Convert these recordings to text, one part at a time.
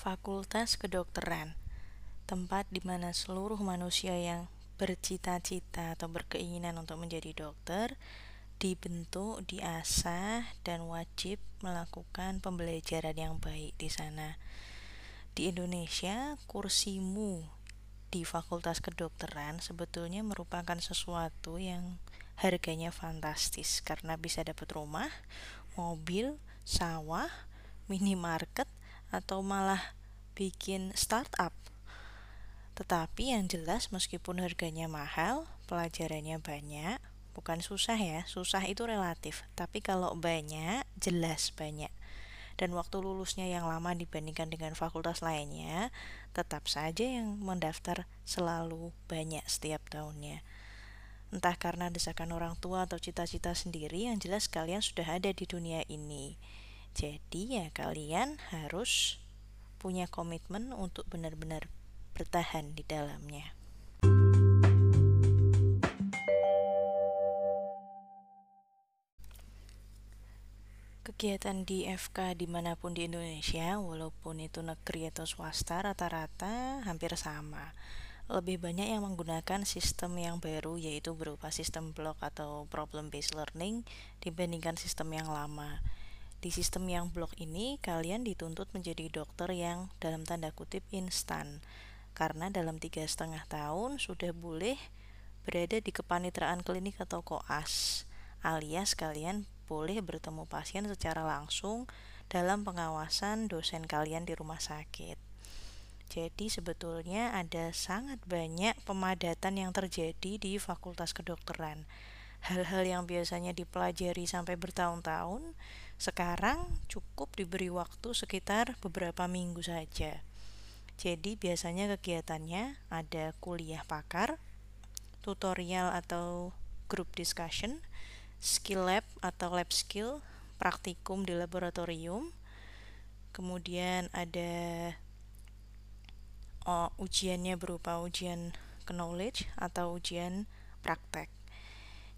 Fakultas Kedokteran, tempat di mana seluruh manusia yang bercita-cita atau berkeinginan untuk menjadi dokter dibentuk, diasah, dan wajib melakukan pembelajaran yang baik di sana. Di Indonesia, kursimu di Fakultas Kedokteran sebetulnya merupakan sesuatu yang harganya fantastis karena bisa dapat rumah, mobil, sawah, minimarket, atau malah bikin startup. Tetapi yang jelas meskipun harganya mahal, pelajarannya banyak, bukan susah ya, susah itu relatif. Tapi kalau banyak, jelas banyak. Dan waktu lulusnya yang lama dibandingkan dengan fakultas lainnya, tetap saja yang mendaftar selalu banyak setiap tahunnya. Entah karena desakan orang tua atau cita-cita sendiri, yang jelas kalian sudah ada di dunia ini. Jadi ya kalian harus punya komitmen untuk benar-benar bertahan di dalamnya. Kegiatan di FK di mana pun di Indonesia, walaupun itu negeri atau swasta, rata-rata hampir sama. Lebih banyak yang menggunakan sistem yang baru, yaitu berupa sistem blok atau problem based learning, dibandingkan sistem yang lama. Di sistem yang blok ini, kalian dituntut menjadi dokter yang dalam tanda kutip instan, karena dalam tiga setengah tahun sudah boleh berada di kepanitraan klinik atau koas, alias kalian boleh bertemu pasien secara langsung dalam pengawasan dosen kalian di rumah sakit. Jadi sebetulnya ada sangat banyak pemadatan yang terjadi di Fakultas Kedokteran. Hal-hal yang biasanya dipelajari sampai bertahun-tahun, sekarang cukup diberi waktu sekitar beberapa minggu saja. Jadi biasanya kegiatannya ada kuliah pakar, tutorial atau group discussion, skill lab atau lab skill, praktikum di laboratorium, kemudian ada oh, ujiannya berupa ujian knowledge atau ujian praktek.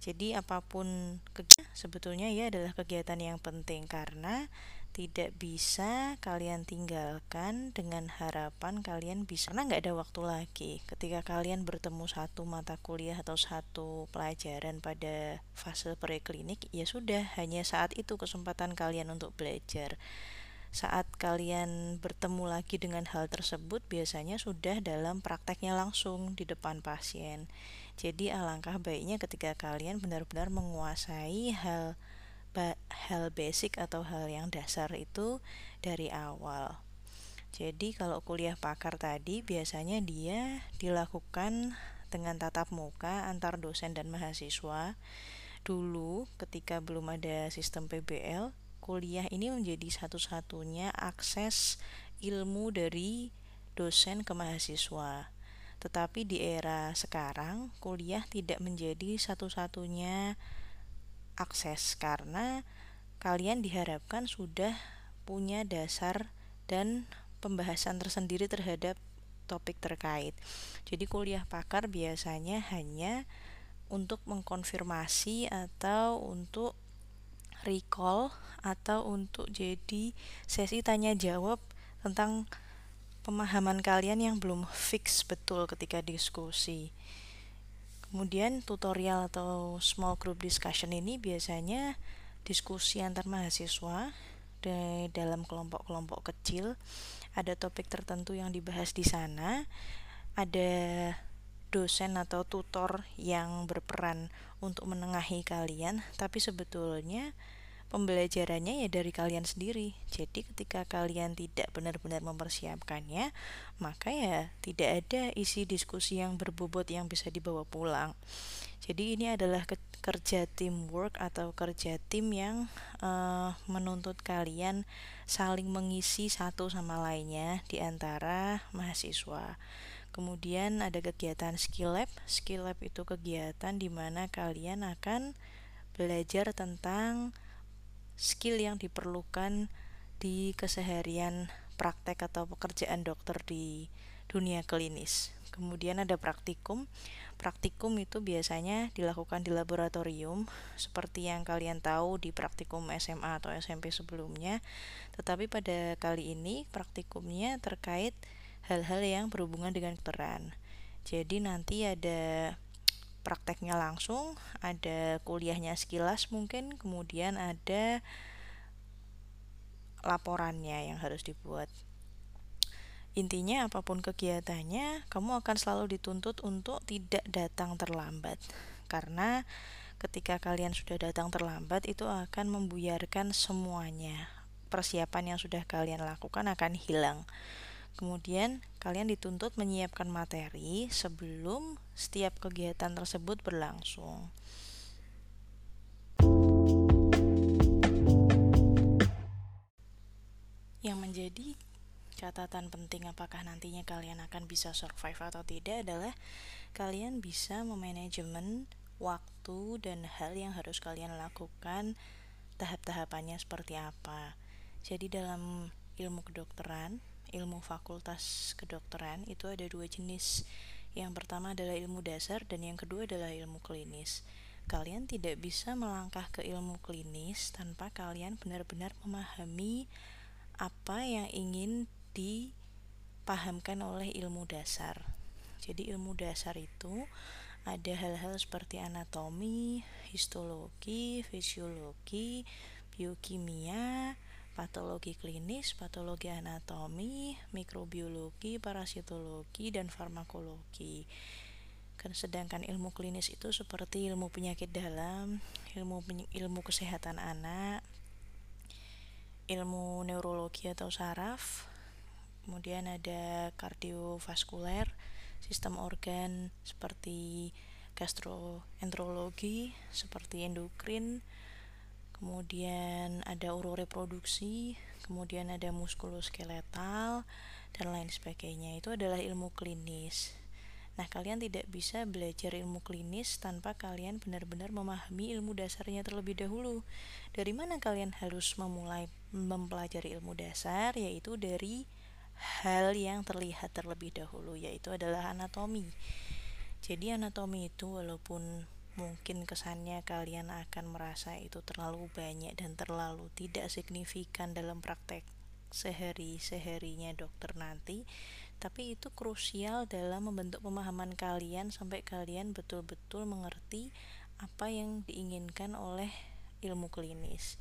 Jadi apa pun kegiatan sebetulnya ya adalah kegiatan yang penting karena tidak bisa kalian tinggalkan dengan harapan kalian bisa karena nggak ada waktu lagi. Ketika kalian bertemu satu mata kuliah atau satu pelajaran pada fase preklinik ya sudah hanya saat itu kesempatan kalian untuk belajar saat kalian bertemu lagi dengan hal tersebut biasanya sudah dalam prakteknya langsung di depan pasien jadi alangkah baiknya ketika kalian benar-benar menguasai hal hal basic atau hal yang dasar itu dari awal. Jadi kalau kuliah pakar tadi biasanya dia dilakukan dengan tatap muka antar dosen dan mahasiswa. Dulu ketika belum ada sistem PBL, kuliah ini menjadi satu-satunya akses ilmu dari dosen ke mahasiswa. Tetapi di era sekarang, kuliah tidak menjadi satu-satunya akses karena kalian diharapkan sudah punya dasar dan pembahasan tersendiri terhadap topik terkait. Jadi kuliah pakar biasanya hanya untuk mengkonfirmasi atau untuk recall atau untuk jadi sesi tanya jawab tentang pemahaman kalian yang belum fix betul ketika diskusi. Kemudian tutorial atau small group discussion ini biasanya diskusi antar mahasiswa di dalam kelompok-kelompok kecil. Ada topik tertentu yang dibahas di sana. Ada dosen atau tutor yang berperan untuk menengahi kalian, tapi sebetulnya pembelajarannya ya dari kalian sendiri. Jadi ketika kalian tidak benar-benar mempersiapkannya, maka ya tidak ada isi diskusi yang berbobot yang bisa dibawa pulang. Jadi ini adalah kerja teamwork atau kerja tim yang uh, menuntut kalian saling mengisi satu sama lainnya di antara mahasiswa. Kemudian ada kegiatan skill lab. Skill lab itu kegiatan di mana kalian akan belajar tentang skill yang diperlukan di keseharian praktek atau pekerjaan dokter di dunia klinis. Kemudian ada praktikum. praktikum itu biasanya dilakukan di laboratorium seperti yang kalian tahu di praktikum SMA atau SMP sebelumnya tetapi pada kali ini praktikumnya terkait hal-hal yang berhubungan dengan kedokteran jadi nanti ada prakteknya langsung ada kuliahnya sekilas mungkin kemudian ada laporannya yang harus dibuat Intinya apa pun kegiatannya, kamu akan selalu dituntut untuk tidak datang terlambat. Karena ketika kalian sudah datang terlambat itu akan membuyarkan semuanya. Persiapan yang sudah kalian lakukan akan hilang. Kemudian kalian dituntut menyiapkan materi sebelum setiap kegiatan tersebut berlangsung. Yang menjadi catatan penting apakah nantinya kalian akan bisa survive atau tidak adalah kalian bisa memanajemen waktu dan hal yang harus kalian lakukan tahap-tahapannya seperti apa. Jadi dalam ilmu kedokteran, ilmu fakultas kedokteran itu ada dua jenis. Yang pertama adalah ilmu dasar dan yang kedua adalah ilmu klinis. Kalian tidak bisa melangkah ke ilmu klinis tanpa kalian benar-benar memahami apa yang ingin dipahamkan oleh ilmu dasar. Jadi ilmu dasar itu ada hal-hal seperti anatomi, histologi, fisiologi, biokimia, patologi klinis, patologi anatomi, mikrobiologi, parasitologi, dan farmakologi. Sedangkan ilmu klinis itu seperti ilmu penyakit dalam, ilmu ilmu kesehatan anak, ilmu neurologi atau saraf, kemudian ada kardiovaskuler sistem organ seperti gastroenterologi seperti endokrin kemudian ada uroreproduksi kemudian ada muskuloskeletal dan lain sebagainya itu adalah ilmu klinis Nah, kalian tidak bisa belajar ilmu klinis tanpa kalian benar-benar memahami ilmu dasarnya terlebih dahulu. Dari mana kalian harus memulai mempelajari ilmu dasar? Yaitu dari hal yang terlihat terlebih dahulu yaitu adalah anatomi. Jadi anatomi itu walaupun mungkin kesannya kalian akan merasa itu terlalu banyak dan terlalu tidak signifikan dalam praktek sehari-seharinya dokter nanti, tapi itu krusial dalam membentuk pemahaman kalian sampai kalian betul-betul mengerti apa yang diinginkan oleh ilmu klinis.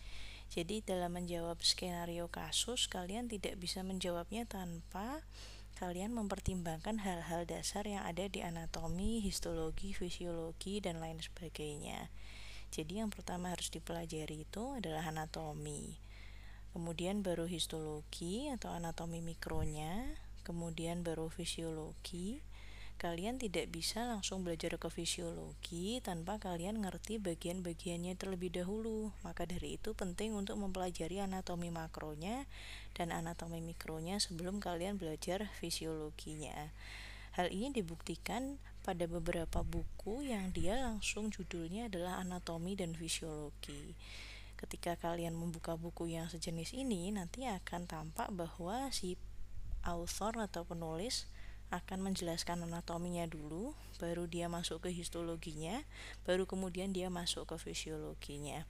Jadi dalam menjawab skenario kasus kalian tidak bisa menjawabnya tanpa kalian mempertimbangkan hal-hal dasar yang ada di anatomi, histologi, fisiologi dan lain sebagainya. Jadi yang pertama harus dipelajari itu adalah anatomi. Kemudian baru histologi atau anatomi mikronya, kemudian baru fisiologi, kalian tidak bisa langsung belajar ke fisiologi tanpa kalian ngerti bagian-bagiannya terlebih dahulu. Maka dari itu penting untuk mempelajari anatomi makronya dan anatomi mikronya sebelum kalian belajar fisiologinya. Hal ini dibuktikan pada beberapa buku yang dia langsung judulnya adalah anatomi dan fisiologi. Ketika kalian membuka buku yang sejenis ini, nanti akan tampak bahwa si author atau penulis akan menjelaskan anatominya dulu, baru dia masuk ke histologinya, baru kemudian dia masuk ke fisiologinya.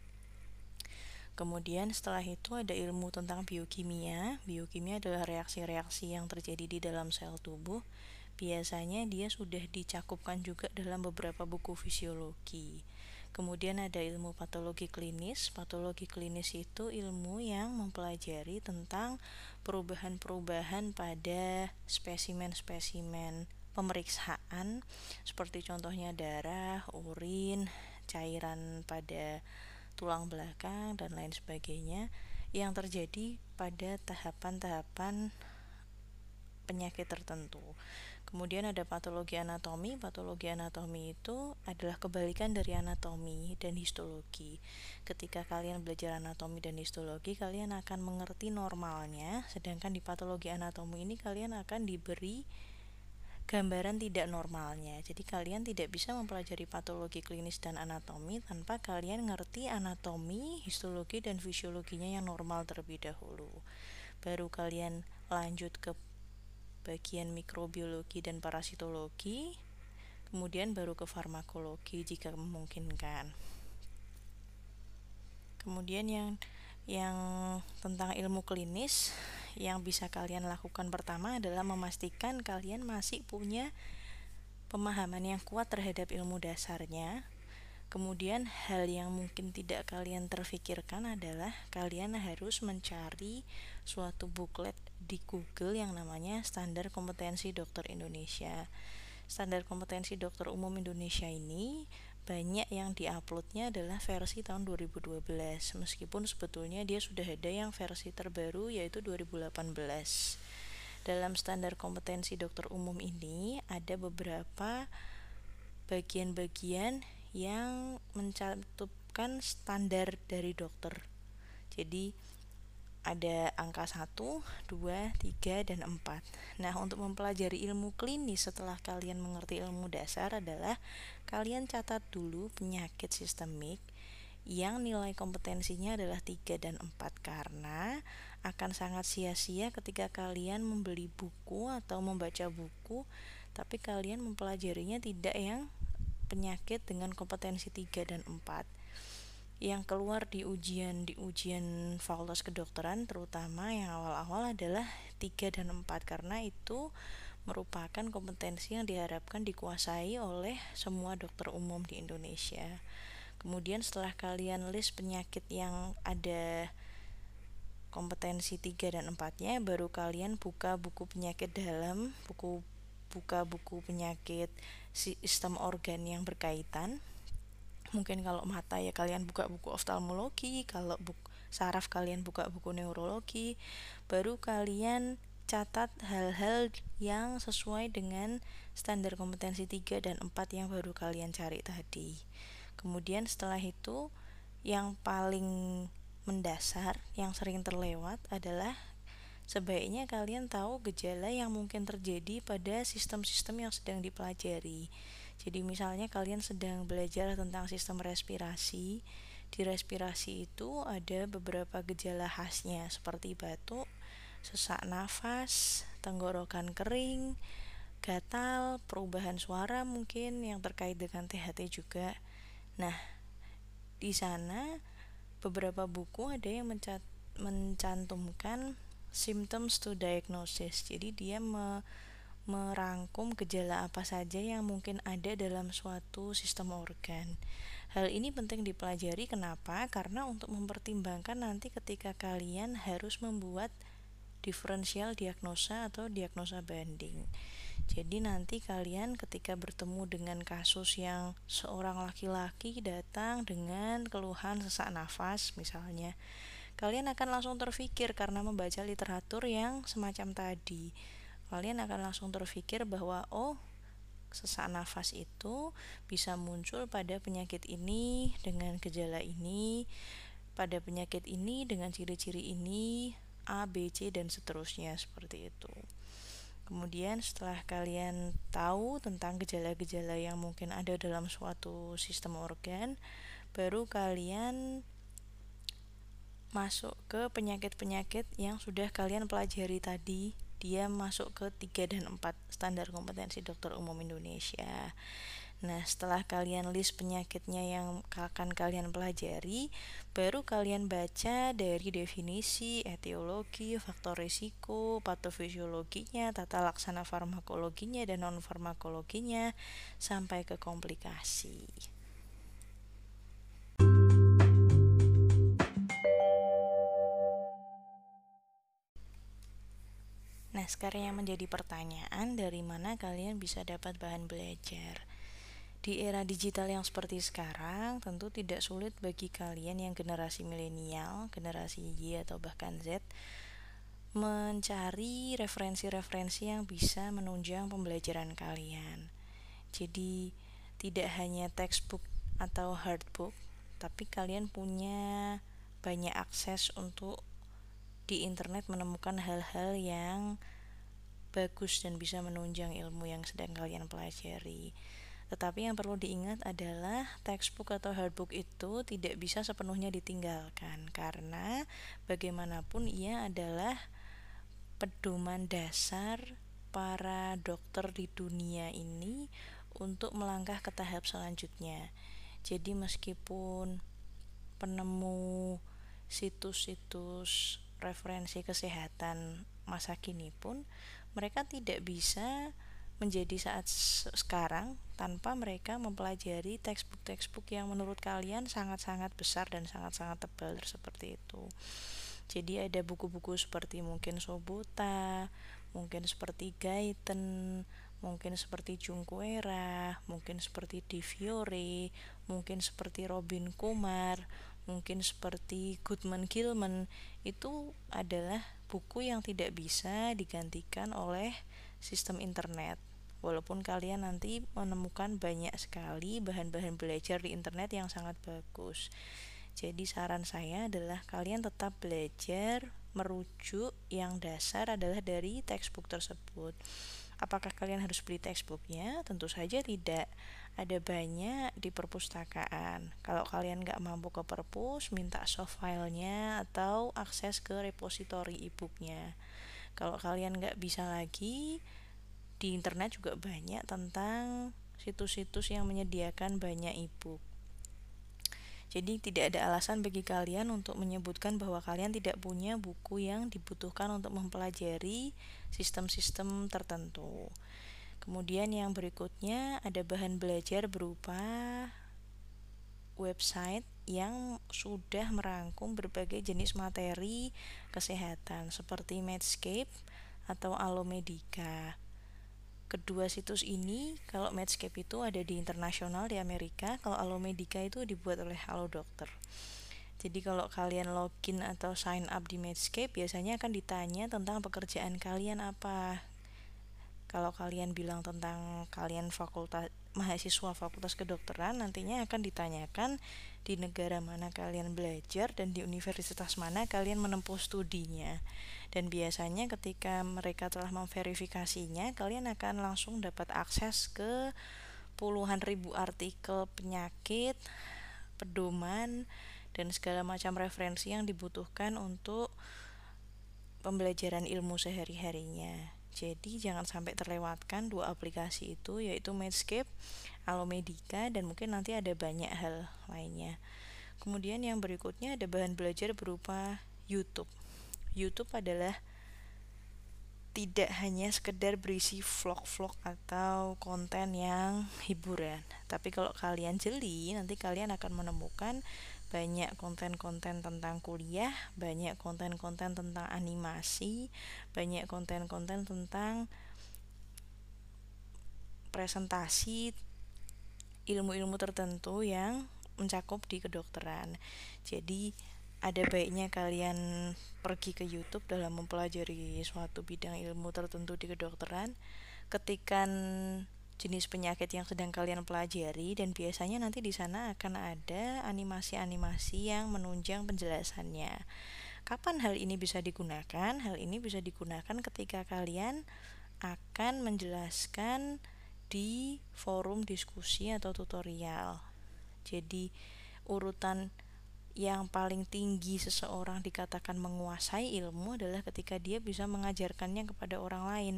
Kemudian setelah itu ada ilmu tentang biokimia. Biokimia adalah reaksi-reaksi yang terjadi di dalam sel tubuh. Biasanya dia sudah dicakupkan juga dalam beberapa buku fisiologi. Kemudian ada ilmu patologi klinis. Patologi klinis itu ilmu yang mempelajari tentang perubahan-perubahan pada spesimen-spesimen pemeriksaan seperti contohnya darah, urin, cairan pada tulang belakang dan lain sebagainya yang terjadi pada tahapan-tahapan penyakit tertentu. Kemudian ada patologi anatomi. Patologi anatomi itu adalah kebalikan dari anatomi dan histologi. Ketika kalian belajar anatomi dan histologi, kalian akan mengerti normalnya, sedangkan di patologi anatomi ini kalian akan diberi gambaran tidak normalnya. Jadi kalian tidak bisa mempelajari patologi klinis dan anatomi tanpa kalian ngerti anatomi, histologi dan fisiologinya yang normal terlebih dahulu. Baru kalian lanjut ke bagian mikrobiologi dan parasitologi kemudian baru ke farmakologi jika memungkinkan. Kemudian yang yang tentang ilmu klinis yang bisa kalian lakukan pertama adalah memastikan kalian masih punya pemahaman yang kuat terhadap ilmu dasarnya. Kemudian hal yang mungkin tidak kalian terfikirkan adalah kalian harus mencari suatu booklet di Google yang namanya Standar Kompetensi Dokter Indonesia. Standar Kompetensi Dokter Umum Indonesia ini banyak yang diuploadnya adalah versi tahun 2012 meskipun sebetulnya dia sudah ada yang versi terbaru yaitu 2018 dalam standar kompetensi dokter umum ini ada beberapa bagian-bagian yang mencantumkan standar dari dokter. Jadi ada angka 1, 2, 3, dan 4 Nah untuk mempelajari ilmu klinis setelah kalian mengerti ilmu dasar adalah Kalian catat dulu penyakit sistemik yang nilai kompetensinya adalah 3 dan 4 Karena akan sangat sia-sia ketika kalian membeli buku atau membaca buku Tapi kalian mempelajarinya tidak yang penyakit dengan kompetensi 3 dan 4 yang keluar di ujian di ujian fakultas kedokteran terutama yang awal-awal adalah 3 dan 4 karena itu merupakan kompetensi yang diharapkan dikuasai oleh semua dokter umum di Indonesia. Kemudian setelah kalian list penyakit yang ada kompetensi 3 dan 4-nya baru kalian buka buku penyakit dalam, buku buka buku penyakit sistem organ yang berkaitan. Mungkin kalau mata ya kalian buka buku oftalmologi kalau buku saraf kalian buka buku neurologi baru kalian catat hal-hal yang sesuai dengan standar kompetensi 3 dan 4 yang baru kalian cari tadi. Kemudian setelah itu yang paling mendasar yang sering terlewat adalah sebaiknya kalian tahu gejala yang mungkin terjadi pada sistem-sistem yang sedang dipelajari jadi misalnya kalian sedang belajar tentang sistem respirasi. Di respirasi itu ada beberapa gejala khasnya seperti batuk, sesak nafas, tenggorokan kering, gatal, perubahan suara mungkin yang terkait dengan THT juga. Nah, di sana beberapa buku ada yang mencat mencantumkan symptoms to diagnosis. Jadi dia me merangkum gejala apa saja yang mungkin ada dalam suatu sistem organ. Hal ini penting dipelajari kenapa? Karena untuk mempertimbangkan nanti ketika kalian harus membuat diferensial diagnosa atau diagnosa banding. Jadi nanti kalian ketika bertemu dengan kasus yang seorang laki-laki datang dengan keluhan sesak nafas misalnya, kalian akan langsung terfikir karena membaca literatur yang semacam tadi kalian akan langsung terpikir bahwa oh sesak nafas itu bisa muncul pada penyakit ini dengan gejala ini, pada penyakit ini dengan ciri-ciri ini, A, B, C dan seterusnya seperti itu. Kemudian setelah kalian tahu tentang gejala-gejala yang mungkin ada dalam suatu sistem organ, baru kalian masuk ke penyakit-penyakit yang sudah kalian pelajari tadi dia masuk ke 3 dan 4 standar kompetensi dokter umum Indonesia. Nah, setelah kalian list penyakitnya yang akan kalian pelajari, baru kalian baca dari definisi, etiologi, faktor risiko, patofisiologinya, tata laksana farmakologinya dan non farmakologinya sampai ke komplikasi. Nah, sekarang yang menjadi pertanyaan, dari mana kalian bisa dapat bahan belajar? Di era digital yang seperti sekarang, tentu tidak sulit bagi kalian yang generasi milenial, generasi Y atau bahkan Z, mencari referensi-referensi yang bisa menunjang pembelajaran kalian. Jadi, tidak hanya textbook atau hardbook, tapi kalian punya banyak akses untuk di internet menemukan hal-hal yang bagus dan bisa menunjang ilmu yang sedang kalian pelajari. Tetapi yang perlu diingat adalah textbook atau hardbook itu tidak bisa sepenuhnya ditinggalkan karena bagaimanapun ia adalah pedoman dasar para dokter di dunia ini untuk melangkah ke tahap selanjutnya. Jadi meskipun penemu situs-situs referensi kesehatan masa kini pun mereka tidak bisa menjadi saat sekarang tanpa mereka mempelajari textbook-textbook yang menurut kalian sangat-sangat besar dan sangat-sangat tebal seperti itu. Jadi ada buku-buku seperti mungkin Sobota, mungkin seperti Gaiten, mungkin seperti Jungkuera, mungkin seperti Di Fiore, mungkin seperti Robin Kumar, mungkin seperti Goodman Gilman itu adalah buku yang tidak bisa digantikan oleh sistem internet walaupun kalian nanti menemukan banyak sekali bahan-bahan belajar di internet yang sangat bagus. Jadi saran saya adalah kalian tetap belajar merujuk yang dasar adalah dari textbook tersebut. Apakah kalian harus beli textbooknya? Tentu saja tidak. Ada banyak di perpustakaan. Kalau kalian nggak mampu ke perpus, minta soft filenya atau akses ke repository e-booknya. Kalau kalian nggak bisa lagi, di internet juga banyak tentang situs-situs yang menyediakan banyak e-book. Jadi tidak ada alasan bagi kalian untuk menyebutkan bahwa kalian tidak punya buku yang dibutuhkan untuk mempelajari sistem-sistem tertentu. Kemudian yang berikutnya ada bahan belajar berupa website yang sudah merangkum berbagai jenis materi kesehatan seperti Medscape atau Alomedica kedua situs ini kalau Medscape itu ada di internasional di Amerika kalau Alomedica itu dibuat oleh Halo Dokter. Jadi kalau kalian login atau sign up di Medscape biasanya akan ditanya tentang pekerjaan kalian apa kalau kalian bilang tentang kalian fakultas mahasiswa fakultas kedokteran nantinya akan ditanyakan di negara mana kalian belajar dan di universitas mana kalian menempuh studinya dan biasanya ketika mereka telah memverifikasinya kalian akan langsung dapat akses ke puluhan ribu artikel penyakit pedoman dan segala macam referensi yang dibutuhkan untuk pembelajaran ilmu sehari-harinya. Jadi jangan sampai terlewatkan dua aplikasi itu yaitu Medscape, Alomedica dan mungkin nanti ada banyak hal lainnya. Kemudian yang berikutnya ada bahan belajar berupa YouTube. YouTube adalah tidak hanya sekedar berisi vlog-vlog atau konten yang hiburan. Tapi kalau kalian jeli, nanti kalian akan menemukan banyak konten-konten tentang kuliah, banyak konten-konten tentang animasi, banyak konten-konten tentang presentasi ilmu-ilmu tertentu yang mencakup di kedokteran. Jadi ada baiknya kalian pergi ke YouTube dalam mempelajari suatu bidang ilmu tertentu di kedokteran, ketikan jenis penyakit yang sedang kalian pelajari dan biasanya nanti di sana akan ada animasi-animasi yang menunjang penjelasannya. Kapan hal ini bisa digunakan? Hal ini bisa digunakan ketika kalian akan menjelaskan di forum diskusi atau tutorial. Jadi urutan yang paling tinggi seseorang dikatakan menguasai ilmu adalah ketika dia bisa mengajarkannya kepada orang lain.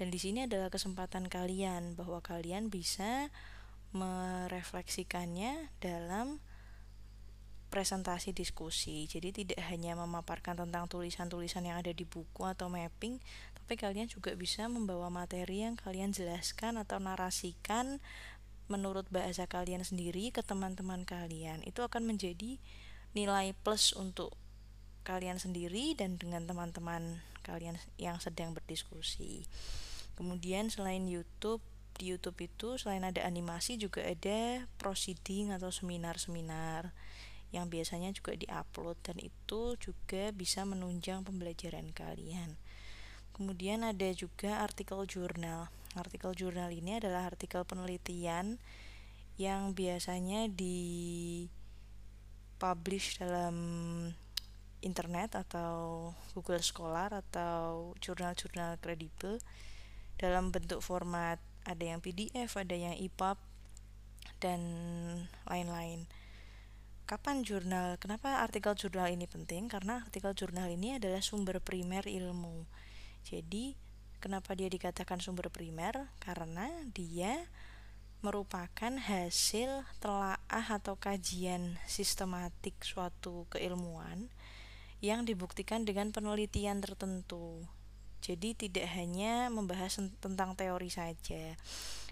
Dan di sini adalah kesempatan kalian bahwa kalian bisa merefleksikannya dalam presentasi diskusi. Jadi tidak hanya memaparkan tentang tulisan-tulisan yang ada di buku atau mapping, tapi kalian juga bisa membawa materi yang kalian jelaskan atau narasikan menurut bahasa kalian sendiri ke teman-teman kalian itu akan menjadi nilai plus untuk kalian sendiri dan dengan teman-teman kalian yang sedang berdiskusi. Kemudian selain YouTube, di YouTube itu selain ada animasi juga ada proceeding atau seminar-seminar yang biasanya juga diupload dan itu juga bisa menunjang pembelajaran kalian. Kemudian ada juga artikel jurnal. Artikel jurnal ini adalah artikel penelitian yang biasanya di publish dalam internet atau Google Scholar atau jurnal-jurnal kredibel dalam bentuk format ada yang PDF, ada yang EPUB dan lain-lain. Kapan jurnal? Kenapa artikel jurnal ini penting? Karena artikel jurnal ini adalah sumber primer ilmu. Jadi Kenapa dia dikatakan sumber primer? Karena dia merupakan hasil telaah atau kajian sistematik suatu keilmuan yang dibuktikan dengan penelitian tertentu. Jadi tidak hanya membahas tentang teori saja.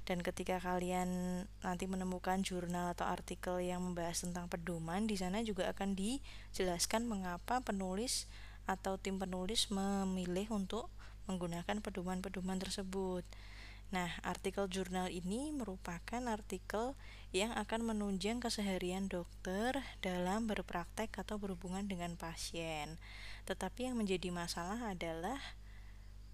Dan ketika kalian nanti menemukan jurnal atau artikel yang membahas tentang pedoman, di sana juga akan dijelaskan mengapa penulis atau tim penulis memilih untuk menggunakan pedoman-pedoman tersebut. Nah, artikel jurnal ini merupakan artikel yang akan menunjang keseharian dokter dalam berpraktek atau berhubungan dengan pasien. Tetapi yang menjadi masalah adalah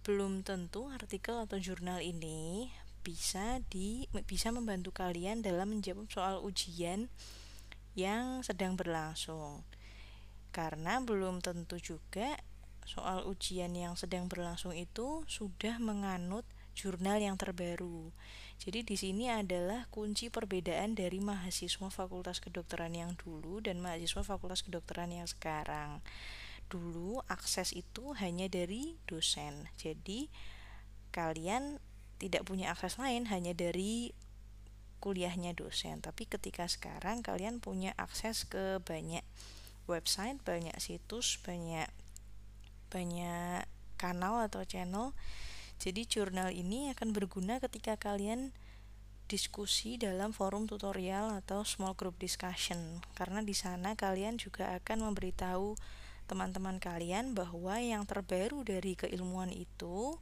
belum tentu artikel atau jurnal ini bisa di bisa membantu kalian dalam menjawab soal ujian yang sedang berlangsung. Karena belum tentu juga soal ujian yang sedang berlangsung itu sudah menganut jurnal yang terbaru. Jadi di sini adalah kunci perbedaan dari mahasiswa Fakultas Kedokteran yang dulu dan mahasiswa Fakultas Kedokteran yang sekarang. Dulu akses itu hanya dari dosen. Jadi kalian tidak punya akses lain hanya dari kuliahnya dosen. Tapi ketika sekarang kalian punya akses ke banyak website, banyak situs, banyak banyak kanal atau channel jadi jurnal ini akan berguna ketika kalian diskusi dalam forum tutorial atau small group discussion karena di sana kalian juga akan memberitahu teman-teman kalian bahwa yang terbaru dari keilmuan itu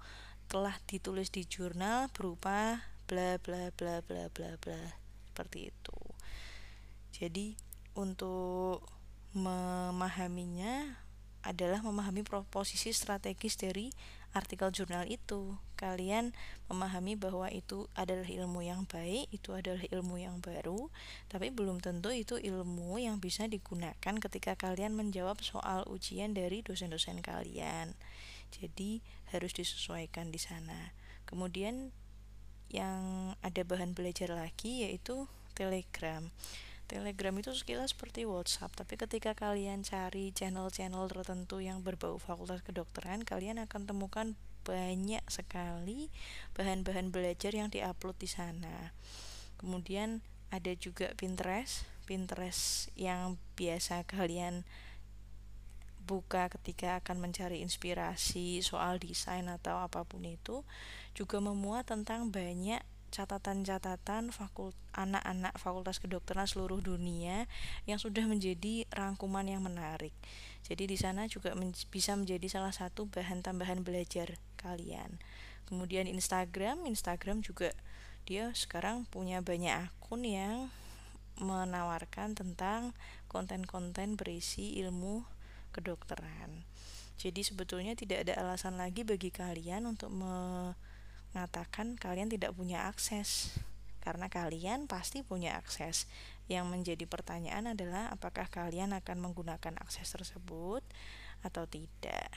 telah ditulis di jurnal berupa bla bla bla bla bla bla seperti itu. Jadi untuk memahaminya adalah memahami posisi strategis dari artikel jurnal itu. Kalian memahami bahwa itu adalah ilmu yang baik itu adalah ilmu yang baru tapi belum tentu itu ilmu yang bisa digunakan ketika kalian menjawab soal ujian dari dosen-dosen kalian. Jadi harus disesuaikan di sana. Kemudian yang ada bahan belajar lagi yaitu telegram Telegram itu sekilas seperti WhatsApp, tapi ketika kalian cari channel-channel tertentu yang berbau fakultas kedokteran, kalian akan temukan banyak sekali bahan-bahan belajar yang diupload di sana. Kemudian ada juga Pinterest, Pinterest yang biasa kalian buka ketika akan mencari inspirasi soal desain atau apa pun itu juga memuat tentang banyak catatan-catatan anak-anak fakultas kedokteran seluruh dunia yang sudah menjadi rangkuman yang menarik. Jadi di sana juga men bisa menjadi salah satu bahan tambahan belajar kalian. Kemudian Instagram, Instagram juga dia sekarang punya banyak akun yang menawarkan tentang konten-konten berisi ilmu kedokteran. Jadi sebetulnya tidak ada alasan lagi bagi kalian untuk me mengatakan kalian tidak punya akses karena kalian pasti punya akses. Yang menjadi pertanyaan adalah apakah kalian akan menggunakan akses tersebut atau tidak.